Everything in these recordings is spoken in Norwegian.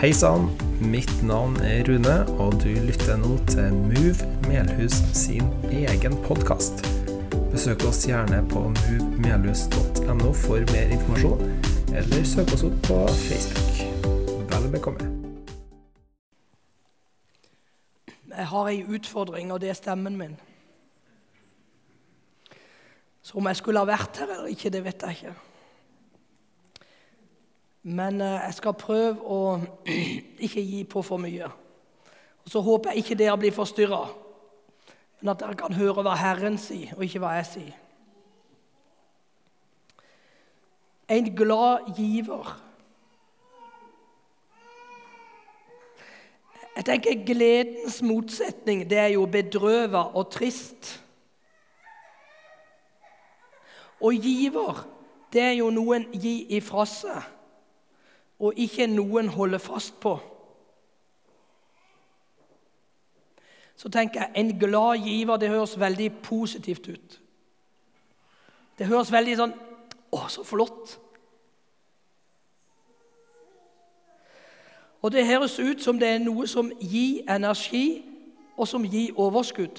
Hei sann, mitt navn er Rune, og du lytter nå til Move Melhus sin egen podkast. Besøk oss gjerne på movemelhus.no for mer informasjon, eller søk oss opp på Facebook. Vel bekomme. Jeg har ei utfordring, og det er stemmen min. Så om jeg skulle ha vært her eller ikke, det vet jeg ikke. Men eh, jeg skal prøve å ikke gi på for mye. Og Så håper jeg ikke dere blir forstyrra, men at dere kan høre hva Herren sier, og ikke hva jeg sier. En glad giver. Jeg tenker Gledens motsetning det er jo bedrøva og trist. Og giver, det er jo noen gi ifra seg og ikke noen holder fast på. Så tenker jeg en glad giver det høres veldig positivt ut. Det høres veldig sånn Å, så flott! Og det høres ut som det er noe som gir energi, og som gir overskudd.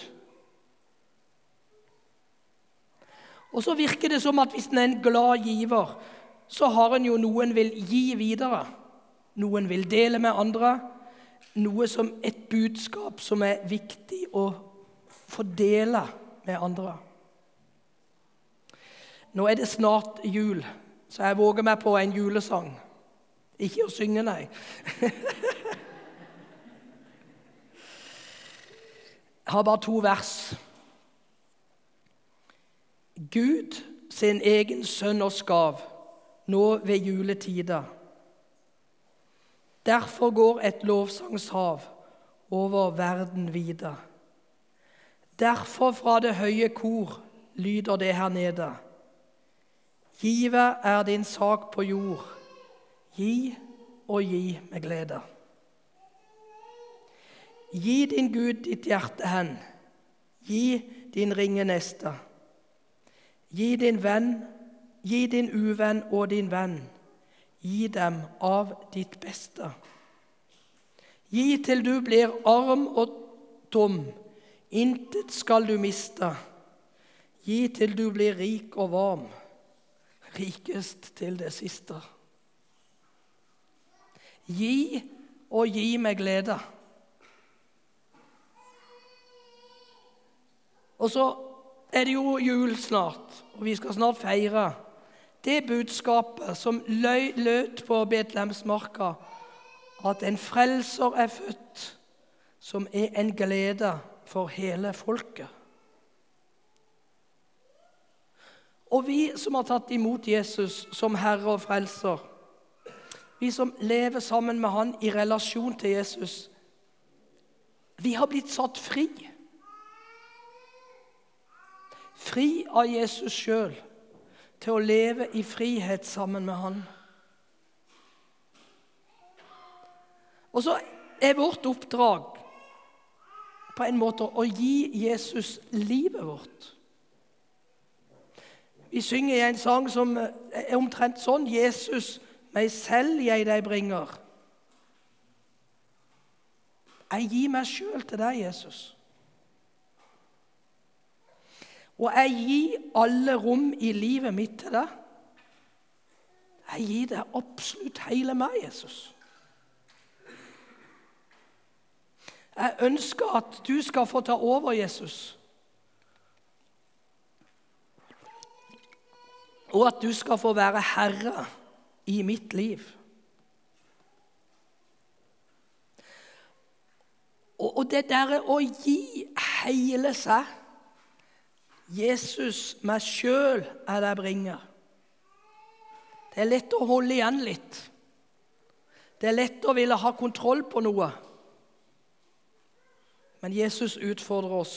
Og så virker det som at hvis en er en glad giver, så har en jo noe en vil gi videre. Noe en vil dele med andre. Noe som et budskap som er viktig å fordele med andre. Nå er det snart jul, så jeg våger meg på en julesang. Ikke å synge, nei. Jeg har bare to vers. Gud sin egen sønn oss skav nå ved juletida. Derfor går et lovsangshav over verden videre. Derfor fra det høye kor lyder det her nede. Give er din sak på jord. Gi og gi med glede. Gi din Gud ditt hjerte hen. Gi din ringe neste. Gi din venn Gi din uvenn og din venn. Gi dem av ditt beste. Gi til du blir arm og tom. Intet skal du miste. Gi til du blir rik og varm. Rikest til det siste. Gi og gi med glede. Og så er det jo jul snart, og vi skal snart feire det budskapet som lød på Betlehemsmarka, at en frelser er født, som er en glede for hele folket. Og vi som har tatt imot Jesus som Herre og Frelser, vi som lever sammen med Han i relasjon til Jesus, vi har blitt satt fri. Fri av Jesus sjøl til å leve i frihet sammen med Han. Og så er vårt oppdrag på en måte å gi Jesus livet vårt. Vi synger i en sang som er omtrent sånn 'Jesus, meg selv jeg deg bringer'. Jeg gir meg sjøl til deg, Jesus. Og jeg gir alle rom i livet mitt til deg. Jeg gir deg absolutt hele meg, Jesus. Jeg ønsker at du skal få ta over, Jesus. Og at du skal få være herre i mitt liv. Og det derre å gi hele seg Jesus, meg sjøl, er det jeg bringer. Det er lett å holde igjen litt. Det er lett å ville ha kontroll på noe. Men Jesus utfordrer oss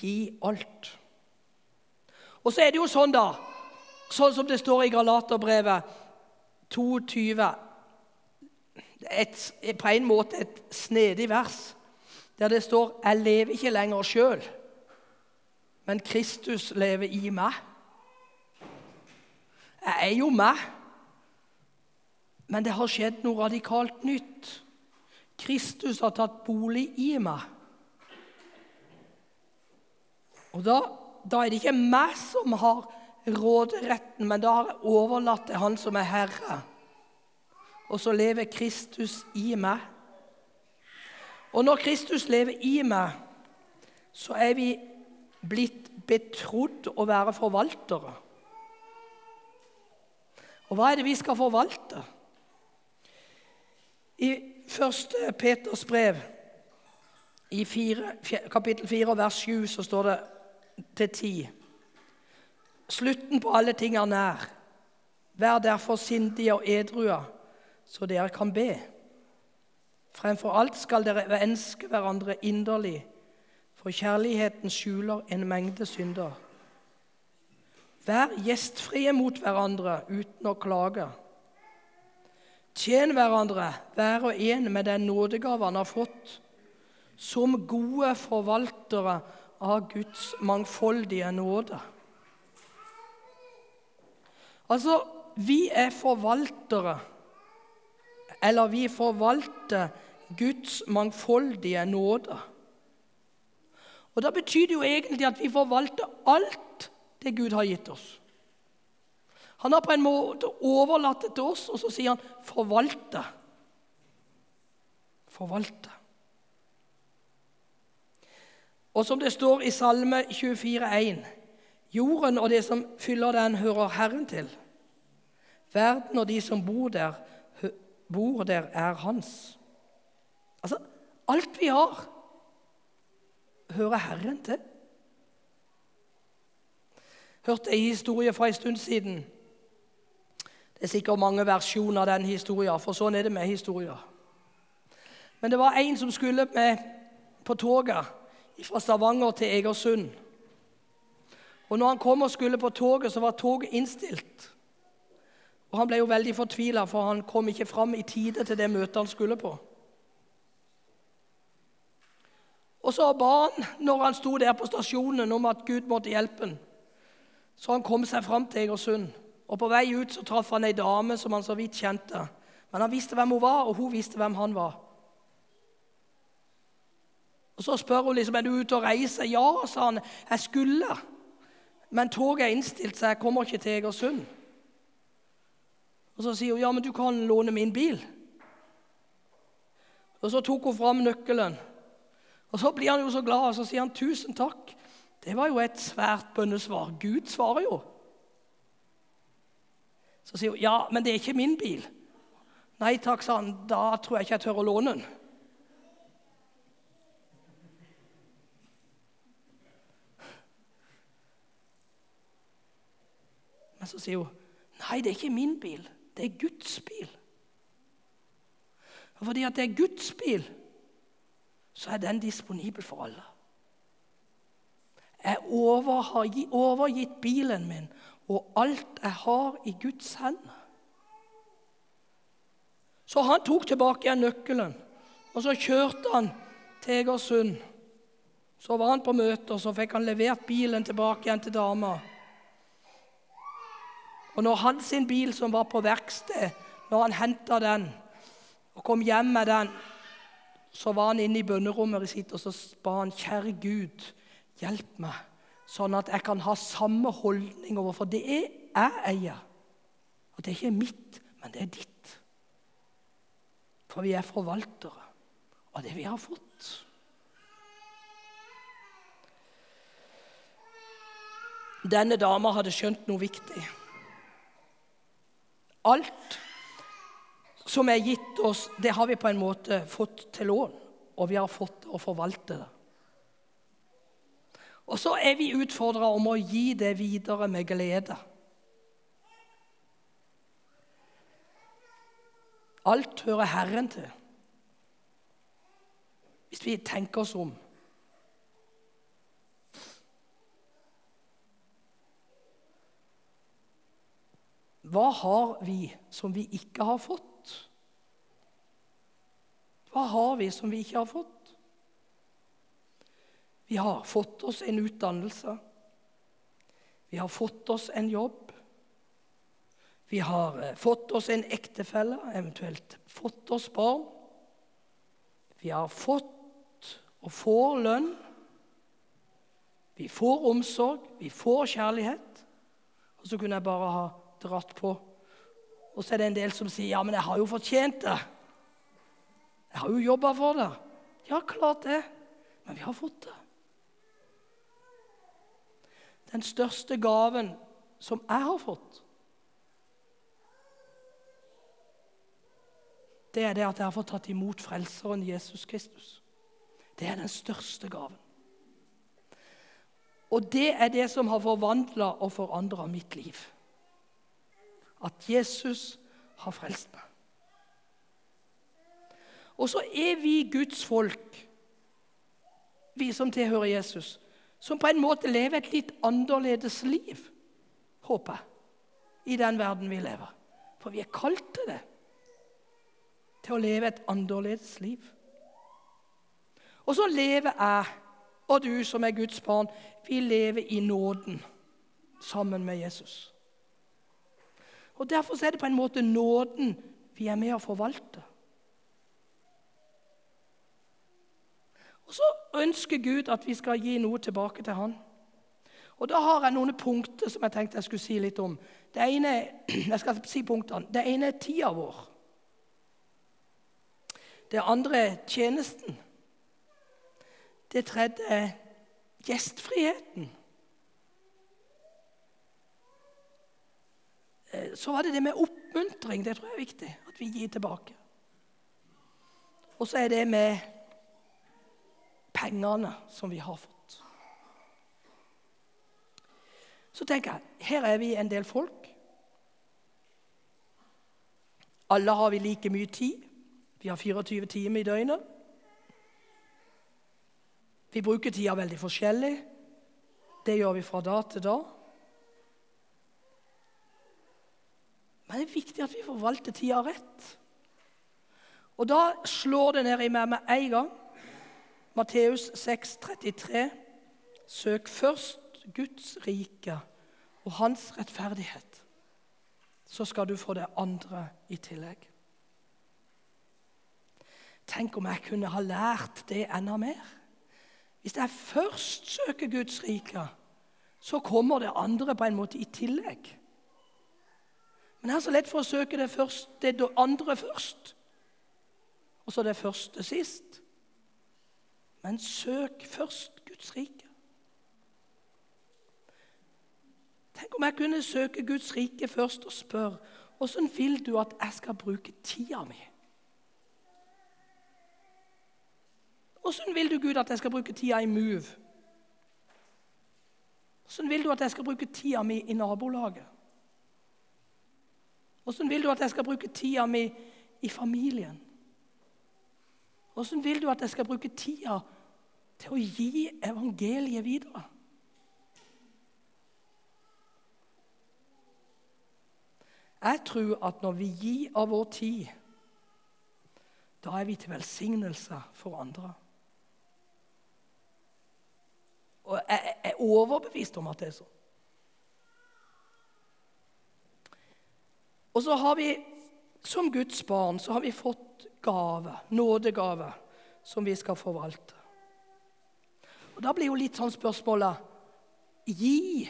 gi alt. Og så er det jo sånn, da, sånn som det står i Galaterbrevet 22 et, På en måte et snedig vers der det står 'Jeg lever ikke lenger sjøl' men Kristus lever i meg. Jeg er jo meg, Men det har skjedd noe radikalt nytt. Kristus har tatt bolig i meg. Og da, da er det ikke meg som har råderetten, men da har jeg overlatt til Han som er Herre. Og så lever Kristus i meg. Og når Kristus lever i meg, så er vi blitt betrodd å være forvaltere. Og hva er det vi skal forvalte? I 1. Peters brev, i 4, kapittel 4, vers 7, så står det til 10. Slutten på alle ting er nær. Vær derfor sindige og edrue, så dere kan be. Fremfor alt skal dere ønske hverandre inderlig, for kjærligheten skjuler en mengde synder. Vær gjestfrie mot hverandre uten å klage. Tjen hverandre, hver og en med den nådegave han har fått, som gode forvaltere av Guds mangfoldige nåde. Altså, vi er forvaltere, eller vi forvalter Guds mangfoldige nåde. Og Da betyr det jo egentlig at vi forvalter alt det Gud har gitt oss. Han har på en måte overlatt det til oss, og så sier han 'forvalte'. Forvalte. Og som det står i Salme 24,1.: Jorden og det som fyller den, hører Herren til. Verden og de som bor der, bor der, er hans. Altså, alt vi har, hører Herren til. Hørte ei historie fra en stund siden. Det er sikkert mange versjoner av den historien, for sånn er det med historier. Men det var en som skulle med på toget fra Stavanger til Egersund. Og når han kom og skulle på toget, så var toget innstilt. Og Han ble jo veldig fortvila, for han kom ikke fram i tide til det møtet han skulle på. Og så ba han, når han sto der på stasjonen, om at Gud måtte hjelpe ham. Så han kom seg fram til Egersund. Og På vei ut så traff han ei dame som han så vidt kjente. Men han visste hvem hun var, og hun visste hvem han var. Og Så spør hun liksom, er du ute og reiser. Ja, sa han. Jeg skulle. Men toget er innstilt, så jeg kommer ikke til Egersund. Og Så sier hun ja, men du kan låne min bil. Og Så tok hun fram nøkkelen. Og Så blir han jo så glad, og så sier han tusen takk. Det var jo et svært bønnesvar. Gud svarer jo. Så sier hun ja, men det er ikke min bil. Nei takk, sa han. Da tror jeg ikke jeg tør å låne den. Men så sier hun nei, det er ikke min bil. Det er Guds bil. Og fordi at det er Guds bil, så er den disponibel for alle. Jeg over, har overgitt bilen min og alt jeg har, i Guds hender. Så han tok tilbake igjen nøkkelen, og så kjørte han til Egersund. Så var han på møte, og så fikk han levert bilen tilbake igjen til dama. Og når han sin bil som var på verksted, når han henta den og kom hjem med den, så var han inne i bønnerommet sitt og så ba han, kjære Gud, hjelp meg, sånn at jeg kan ha samme holdning overfor det jeg eier. Og det er ikke mitt, men det er ditt. For vi er forvaltere av det vi har fått. Denne dama hadde skjønt noe viktig. Alt som er gitt oss, det har vi på en måte fått til lån, og vi har fått å forvalte det. Og så er vi utfordra om å gi det videre med glede. Alt hører Herren til. Hvis vi tenker oss om. Hva har vi som vi ikke har fått? Hva har vi som vi ikke har fått? Vi har fått oss en utdannelse. Vi har fått oss en jobb. Vi har eh, fått oss en ektefelle, eventuelt fått oss barn. Vi har fått og får lønn. Vi får omsorg, vi får kjærlighet. Og så kunne jeg bare ha dratt på. Og så er det en del som sier ja, men jeg har jo fortjent det. Jeg har jo jobba for det. Ja, klart det. Men vi har fått det. Den største gaven som jeg har fått, det er det at jeg har fått tatt imot Frelseren Jesus Kristus. Det er den største gaven. Og det er det som har forvandla og forandra mitt liv. At Jesus har frelst meg. Og så er vi Guds folk, vi som tilhører Jesus, som på en måte lever et litt annerledes liv, håper jeg, i den verden vi lever. For vi er kalt til det. Til å leve et annerledes liv. Og så lever jeg og du som er Guds barn, vi lever i nåden sammen med Jesus. Og Derfor er det på en måte nåden vi er med å forvalte. Og Så ønsker Gud at vi skal gi noe tilbake til Han. Og Da har jeg noen punkter som jeg tenkte jeg skulle si litt om. Det ene, jeg skal si punktene. Det ene er tida vår. Det andre er tjenesten. Det tredje er gjestfriheten. Eh, så var det det med oppmuntring. Det tror jeg er viktig. At vi gir tilbake. Og så er det med pengene som vi har fått. Så tenker jeg her er vi en del folk. Alle har vi like mye tid. Vi har 24 timer i døgnet. Vi bruker tida veldig forskjellig. Det gjør vi fra dag til dag. Men det er viktig at vi forvalter tida rett. Og da slår det ned i meg med en gang. Matteus 6, 33. Søk først Guds rike og hans rettferdighet. Så skal du få det andre i tillegg. Tenk om jeg kunne ha lært det enda mer. Hvis jeg først søker Guds rike, så kommer det andre på en måte i tillegg. Men det er så lett for å søke det, første, det andre først, og så det første sist. Men søk først Guds rike. Tenk om jeg kunne søke Guds rike først og spørre åssen vil du at jeg skal bruke tida mi? Åssen vil du, Gud, at jeg skal bruke tida i Move? Åssen vil du at jeg skal bruke tida mi i nabolaget? Åssen vil du at jeg skal bruke tida mi i familien? Åssen vil du at jeg skal bruke tida til å gi evangeliet videre? Jeg tror at når vi gir av vår tid, da er vi til velsignelse for andre. Og jeg er overbevist om at det er sånn. Og så har vi, som Guds barn, så har vi fått gave, nådegave, som vi skal forvalte. Og Da blir jo litt sånn spørsmålet Gi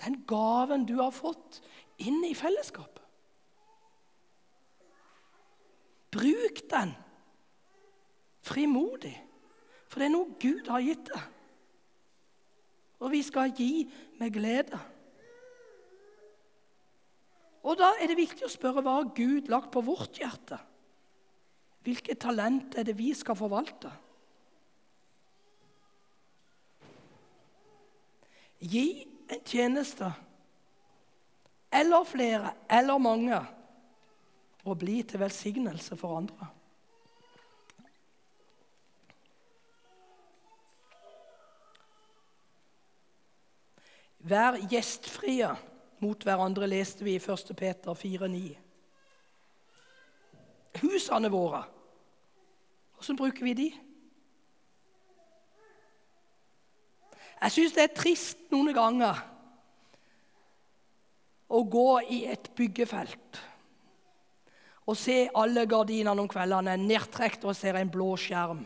den gaven du har fått, inn i fellesskapet. Bruk den frimodig, for det er noe Gud har gitt deg og vi skal gi med glede. Og Da er det viktig å spørre hva har Gud lagt på vårt hjerte? Hvilket talent er det vi skal forvalte? Gi en tjeneste, eller flere, eller mange, og bli til velsignelse for andre. Vær gjestfrie mot hverandre, leste vi i 1. Peter 4,9. Husene våre, hvordan bruker vi de? Jeg syns det er trist noen ganger å gå i et byggefelt og se alle gardinene om kveldene nedtrukket og ser en blå skjerm.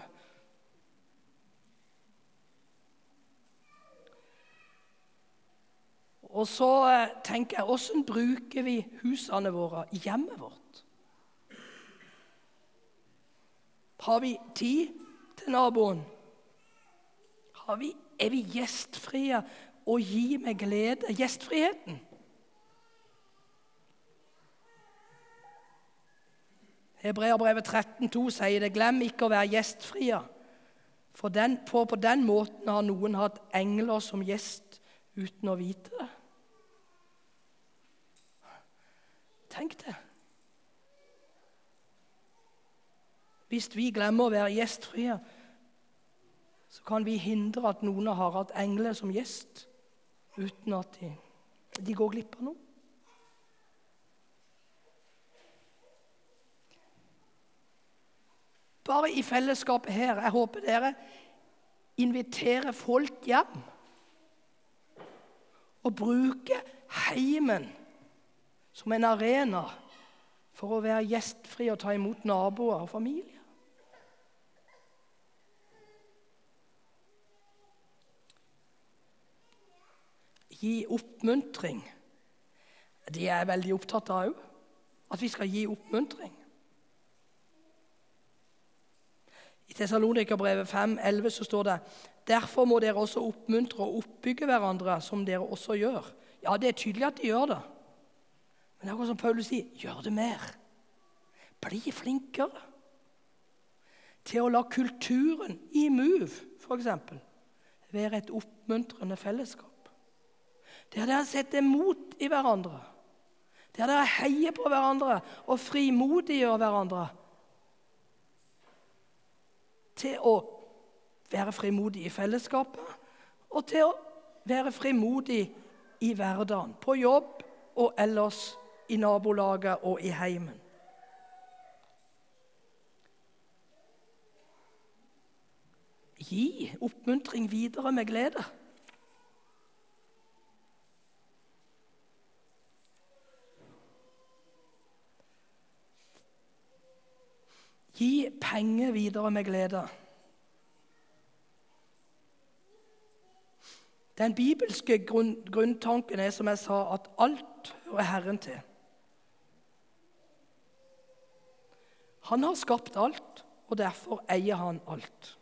Og så eh, tenker jeg hvordan bruker vi husene våre hjemmet vårt? Har vi tid til naboen? Vi, er vi gjestfrie og gir med glede gjestfriheten? Hebreerbrevet 13,2 sier det. Glem ikke å være gjestfrie. For, den, for på den måten har noen hatt engler som gjest uten å vite det. Tenk det. Hvis vi glemmer å være gjestfrie, så kan vi hindre at noen har hatt engler som gjest uten at de, de går glipp av noe. Bare i fellesskapet her. Jeg håper dere inviterer folk hjem. Og bruker heimen som en arena for å være gjestfri og ta imot naboer og familie. Gi oppmuntring. Det er jeg veldig opptatt av òg. At vi skal gi oppmuntring. I Tessalonikerbrevet 5,11 så står det Derfor må dere også oppmuntre og oppbygge hverandre, som dere også gjør. Ja, det er tydelig at de gjør det. Men det er akkurat som Paulus sier gjør det mer. Bli flinkere til å la kulturen i Move f.eks. være et oppmuntrende fellesskap. Der dere setter mot i hverandre. Der dere heier på hverandre og frimodiggjør hverandre til å være frimodig i fellesskapet og til å være frimodig i hverdagen, på jobb og ellers i nabolaget og i heimen. Gi oppmuntring videre med glede. Gi penger videre med glede. Den bibelske grunn, grunntanken er som jeg sa, at alt hører Herren til. Han har skapt alt, og derfor eier han alt.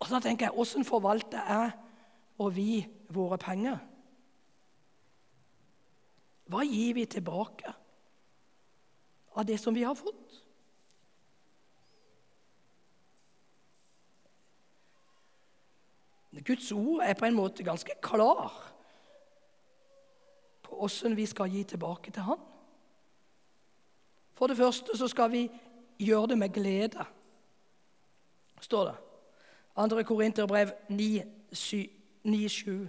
Og så tenker jeg, Hvordan forvalter jeg og vi våre penger? Hva gir vi tilbake? Av det som vi har fått. Guds ord er på en måte ganske klar på åssen vi skal gi tilbake til Han. For det første så skal vi gjøre det med glede, står det. 2. Korinterbrev 9,7.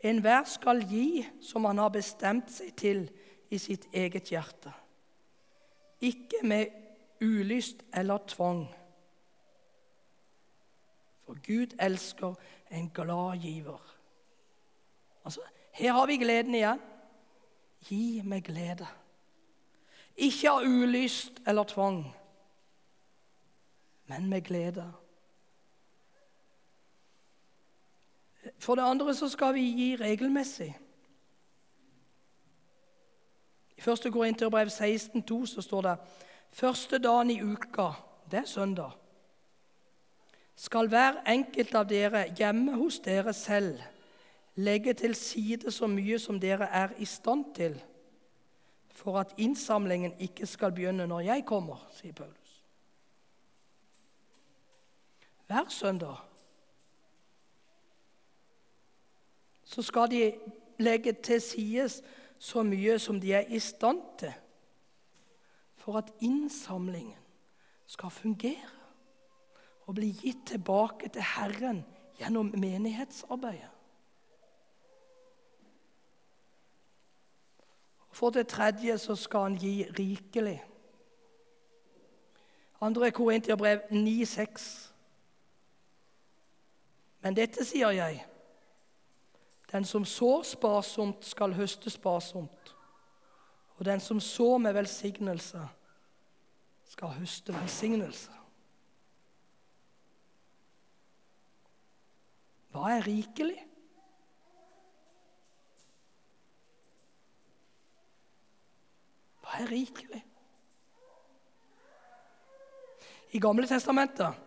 Enhver skal gi som han har bestemt seg til i sitt eget hjerte ikke med ulyst eller tvang. For Gud elsker en glad giver. Altså, Her har vi gleden igjen. Gi med glede. Ikke av ulyst eller tvang, men med glede. For det andre så skal vi gi regelmessig. I 1. Korinterbrev 16,2 så står det første dagen i uka, det er søndag, skal hver enkelt av dere hjemme hos dere selv legge til side så mye som dere er i stand til, for at innsamlingen ikke skal begynne når jeg kommer, sier Paulus. Hver søndag så skal de legge til sides så mye som de er i stand til for at innsamlingen skal fungere og bli gitt tilbake til Herren gjennom menighetsarbeidet. For det tredje så skal han gi rikelig. Andre9, 9,6. Men dette sier jeg, Den som sår sparsomt, skal høste sparsomt. Og den som sår med velsignelse, skal høste velsignelse. Hva er rikelig? Hva er rikelig? I Gamle testamentet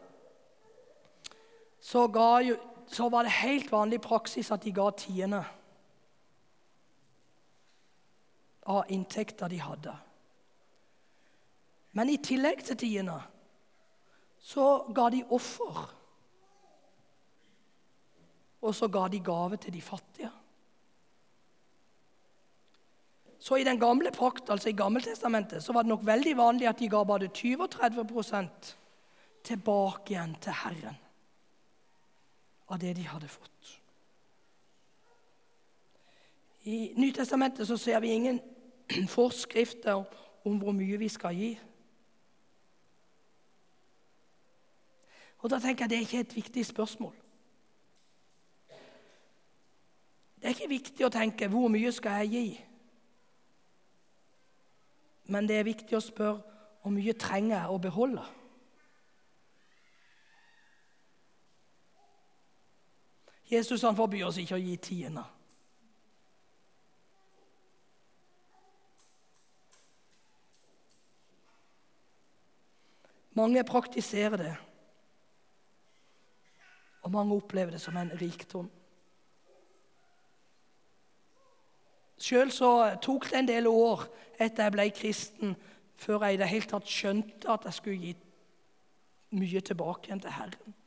så, jo, så var det helt vanlig praksis at de ga tiende av inntekta de hadde. Men i tillegg til tiende så ga de offer. Og så ga de gave til de fattige. Så i den gamle pakt, altså i Gammeltestamentet, så var det nok veldig vanlig at de ga både 20 og 30% tilbake igjen til Herren av det de hadde fått. I Nytestamentet så ser vi ingen forskrifter om hvor mye vi skal gi. Og da tenker jeg Det er ikke et viktig spørsmål. Det er ikke viktig å tenke 'hvor mye skal jeg gi'? Men det er viktig å spørre hvor mye trenger jeg å beholde? Jesus han forbyr oss ikke å gi tiende. Mange praktiserer det, og mange opplever det som en rikdom. Sjøl tok det en del år etter jeg ble kristen, før jeg i det hele tatt skjønte at jeg skulle gi mye tilbake igjen til Herren.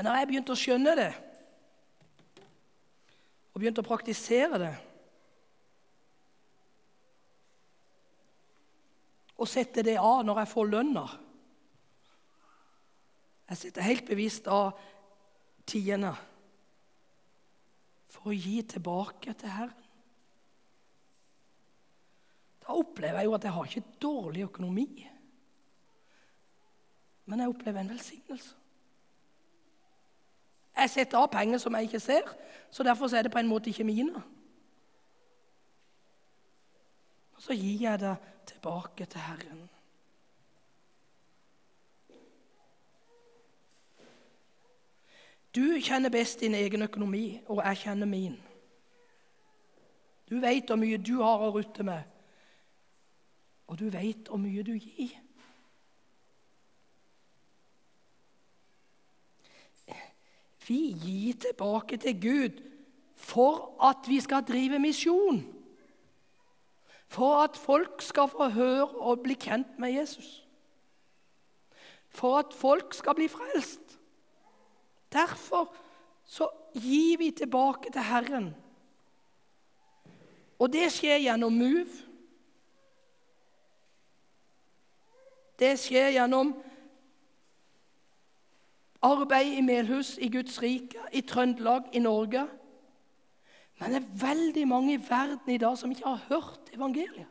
Men når jeg begynte å skjønne det, og begynte å praktisere det Og sette det av når jeg får lønna Jeg setter helt bevisst av tiende for å gi tilbake til Herren. Da opplever jeg jo at jeg har ikke dårlig økonomi. Men jeg opplever en velsignelse. Jeg setter av penger som jeg ikke ser, så derfor er det på en måte ikke mine. Og så gir jeg det tilbake til Herren. Du kjenner best din egen økonomi, og jeg kjenner min. Du vet hvor mye du har å rutte med, og du vet hvor mye du gir. Vi gir tilbake til Gud for at vi skal drive misjon. For at folk skal få høre og bli kjent med Jesus. For at folk skal bli frelst. Derfor så gir vi tilbake til Herren. Og det skjer gjennom Move. Det skjer gjennom arbeid i Melhus, i Guds rike, i Trøndelag, i Norge. Men det er veldig mange i verden i dag som ikke har hørt evangeliet.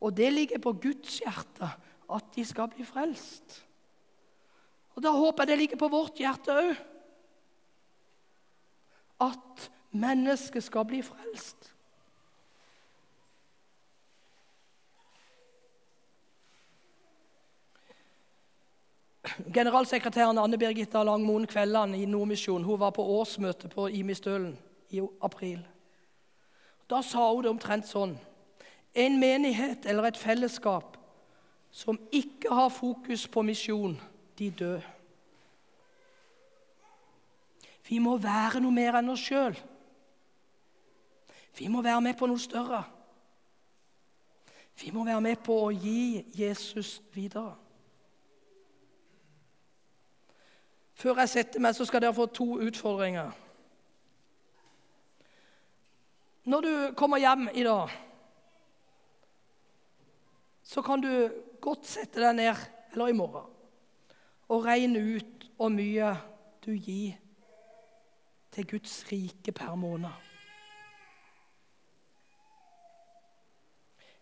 Og det ligger på Guds hjerte at de skal bli frelst. Og Da håper jeg det ligger på vårt hjerte òg. At mennesket skal bli frelst. Generalsekretæren Anne Birgitta Langmoen Kvelland i Nordmisjon hun var på årsmøte på Imistølen i april. Da sa hun det omtrent sånn En menighet eller et fellesskap som ikke har fokus på misjon, de dør. Vi må være noe mer enn oss sjøl. Vi må være med på noe større. Vi må være med på å gi Jesus videre. Før jeg setter meg, så skal dere få to utfordringer. Når du kommer hjem i dag, så kan du godt sette deg ned, eller i morgen, og regne ut hvor mye du gir til Guds rike per måned.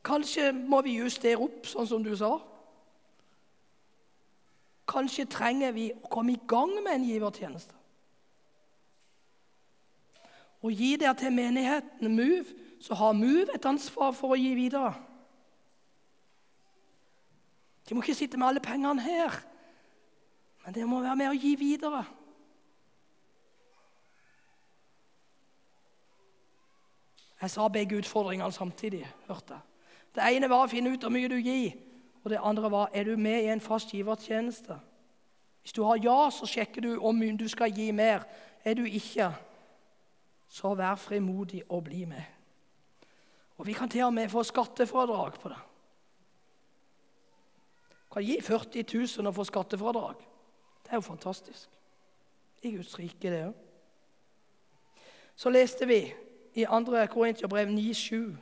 Kanskje må vi justere opp, sånn som du sa. Kanskje trenger vi å komme i gang med en givertjeneste. Og gi det til menigheten Move, så har Move et ansvar for å gi videre. De må ikke sitte med alle pengene her, men de må være med å gi videre. Jeg sa begge utfordringene samtidig. hørte jeg. Det ene var å finne ut hvor mye du gir, og det andre var er du med i en fast givertjeneste. Hvis du har ja, så sjekker du om du skal gi mer. Er du ikke, så vær frimodig og bli med. Og Vi kan til og med få skattefradrag på det. Du kan gi 40 000 og få skattefradrag. Det er jo fantastisk. I Guds rike, det òg. Så leste vi i 2. Korinterbrev 9,7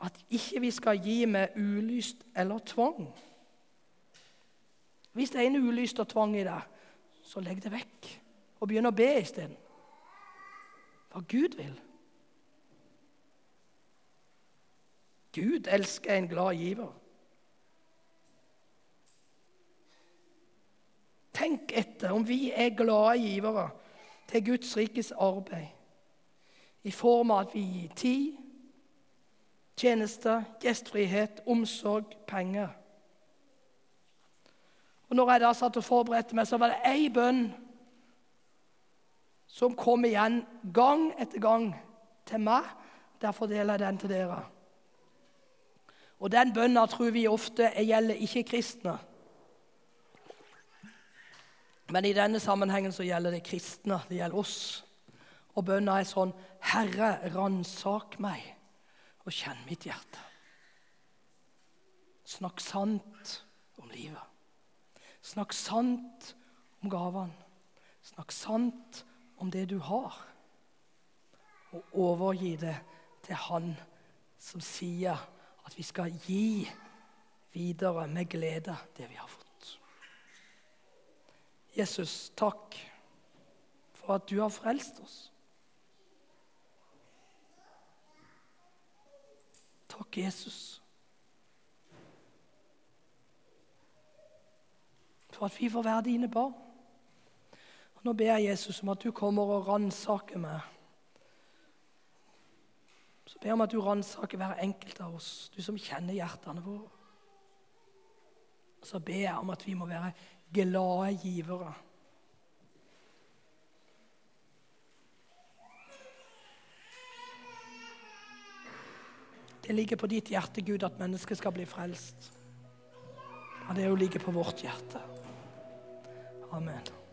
at ikke vi skal gi med ulyst eller tvang. Hvis det er en ulyst og tvang i deg, så legg det vekk og begynn å be isteden. Hva Gud vil. Gud elsker en glad giver. Tenk etter om vi er glade givere til Guds rikes arbeid i form av at vi gir tid, tjenester, gjestfrihet, omsorg, penger. Og når jeg da satt og forberedte meg, så var det én bønn som kom igjen gang etter gang til meg. Derfor deler jeg den til dere. Og den bønna tror vi ofte gjelder ikke-kristne. Men i denne sammenhengen så gjelder det kristne. Det gjelder oss. Og bønna er sånn Herre, ransak meg og kjenn mitt hjerte. Snakk sant om livet. Snakk sant om gavene. Snakk sant om det du har. Og overgi det til Han som sier at vi skal gi videre med glede det vi har fått. Jesus, takk for at du har frelst oss. Takk, Jesus. For at vi får være dine barn. Og nå ber jeg Jesus om at du kommer og ransaker meg. Så ber jeg om at du ransaker hver enkelt av oss, du som kjenner hjertene våre. Så ber jeg om at vi må være glade givere. Det ligger på ditt hjerte, Gud, at mennesket skal bli frelst. Og det jo ligger på vårt hjerte. Amen.